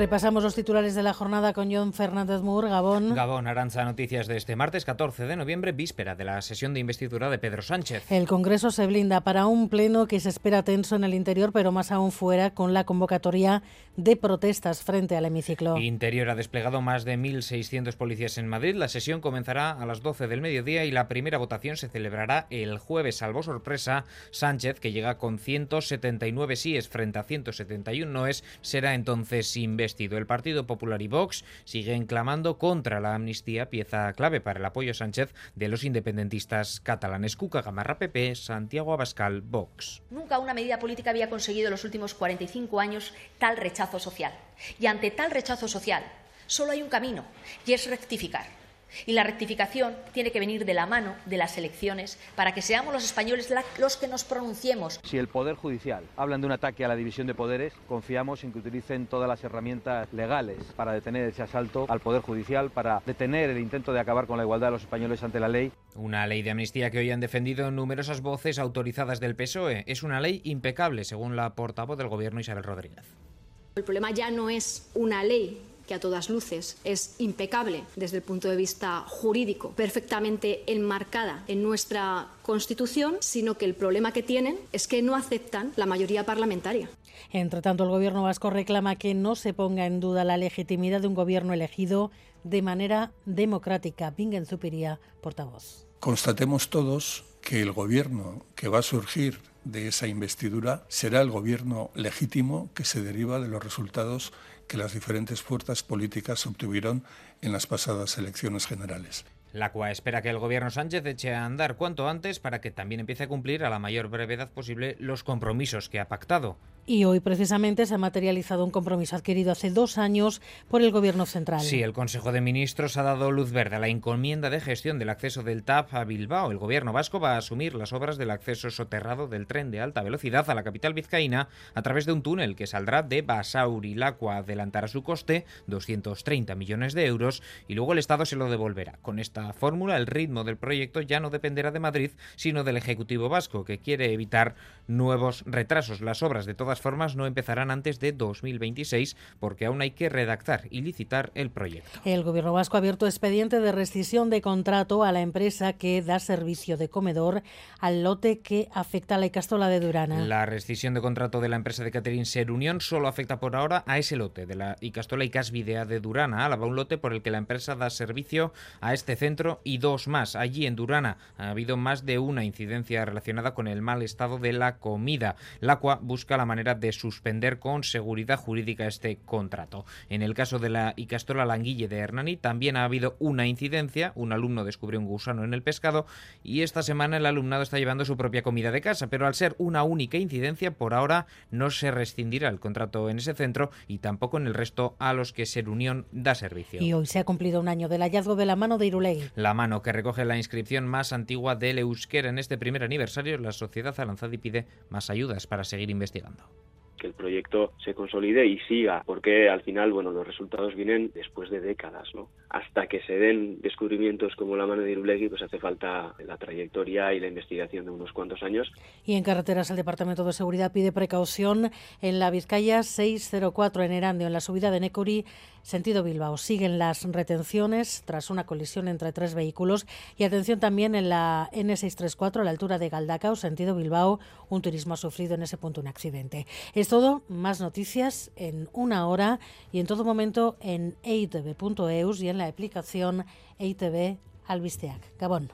Repasamos los titulares de la jornada con John Fernández Mur, Gabón. Gabón, Aranza, noticias de este martes 14 de noviembre, víspera de la sesión de investidura de Pedro Sánchez. El Congreso se blinda para un pleno que se espera tenso en el interior, pero más aún fuera, con la convocatoria de protestas frente al hemiciclo. Interior ha desplegado más de 1.600 policías en Madrid. La sesión comenzará a las 12 del mediodía y la primera votación se celebrará el jueves. Salvo sorpresa, Sánchez, que llega con 179 síes frente a 171 noes, será entonces el Partido Popular y Vox siguen clamando contra la amnistía, pieza clave para el apoyo a Sánchez de los independentistas catalanes. Cuca Gamarra PP, Santiago Abascal, Vox. Nunca una medida política había conseguido en los últimos 45 años tal rechazo social. Y ante tal rechazo social, solo hay un camino, y es rectificar y la rectificación tiene que venir de la mano de las elecciones para que seamos los españoles los que nos pronunciemos. Si el Poder Judicial hablan de un ataque a la división de poderes, confiamos en que utilicen todas las herramientas legales para detener ese asalto al Poder Judicial, para detener el intento de acabar con la igualdad de los españoles ante la ley. Una ley de amnistía que hoy han defendido numerosas voces autorizadas del PSOE. Es una ley impecable, según la portavoz del Gobierno Isabel Rodríguez. El problema ya no es una ley que a todas luces es impecable desde el punto de vista jurídico, perfectamente enmarcada en nuestra Constitución, sino que el problema que tienen es que no aceptan la mayoría parlamentaria. Entre tanto, el Gobierno vasco reclama que no se ponga en duda la legitimidad de un Gobierno elegido de manera democrática. Bingen Zupiría, portavoz. Constatemos todos que el Gobierno que va a surgir de esa investidura será el Gobierno legítimo que se deriva de los resultados que las diferentes fuerzas políticas obtuvieron en las pasadas elecciones generales. La CUA espera que el gobierno Sánchez eche a andar cuanto antes para que también empiece a cumplir a la mayor brevedad posible los compromisos que ha pactado. Y hoy precisamente se ha materializado un compromiso adquirido hace dos años por el Gobierno central. Sí, el Consejo de Ministros ha dado luz verde a la encomienda de gestión del acceso del TAP a Bilbao. El Gobierno vasco va a asumir las obras del acceso soterrado del tren de alta velocidad a la capital vizcaína a través de un túnel que saldrá de Basauri. La adelantará su coste, 230 millones de euros, y luego el Estado se lo devolverá. Con esta fórmula, el ritmo del proyecto ya no dependerá de Madrid, sino del Ejecutivo vasco, que quiere evitar nuevos retrasos. Las obras de todas formas no empezarán antes de 2026 porque aún hay que redactar y licitar el proyecto. El Gobierno vasco ha abierto expediente de rescisión de contrato a la empresa que da servicio de comedor al lote que afecta a la Icastola de Durana. La rescisión de contrato de la empresa de catering Ser Unión solo afecta por ahora a ese lote de la Icastola y Casvidea de Durana. Álava, un lote por el que la empresa da servicio a este centro y dos más. Allí en Durana ha habido más de una incidencia relacionada con el mal estado de la comida. La CUA busca la manera de suspender con seguridad jurídica este contrato. En el caso de la Icastola Languille de Hernani también ha habido una incidencia, un alumno descubrió un gusano en el pescado y esta semana el alumnado está llevando su propia comida de casa, pero al ser una única incidencia por ahora no se rescindirá el contrato en ese centro y tampoco en el resto a los que Ser Unión da servicio. Y hoy se ha cumplido un año del hallazgo de la mano de Irulei. La mano que recoge la inscripción más antigua del euskera en este primer aniversario, la sociedad alanzada y pide más ayudas para seguir investigando que el proyecto se consolide y siga, porque al final, bueno, los resultados vienen después de décadas, ¿no? Hasta que se den descubrimientos como la mano de Irulegui, pues hace falta la trayectoria y la investigación de unos cuantos años. Y en carreteras, el Departamento de Seguridad pide precaución en la Vizcaya 604 en Erandio, en la subida de Necuri, sentido Bilbao. Siguen las retenciones tras una colisión entre tres vehículos y atención también en la N634 a la altura de Galdacao, sentido Bilbao. Un turismo ha sufrido en ese punto un accidente todo, más noticias en una hora y en todo momento en eitv.eus y en la aplicación EITV Albisteac. Gabón.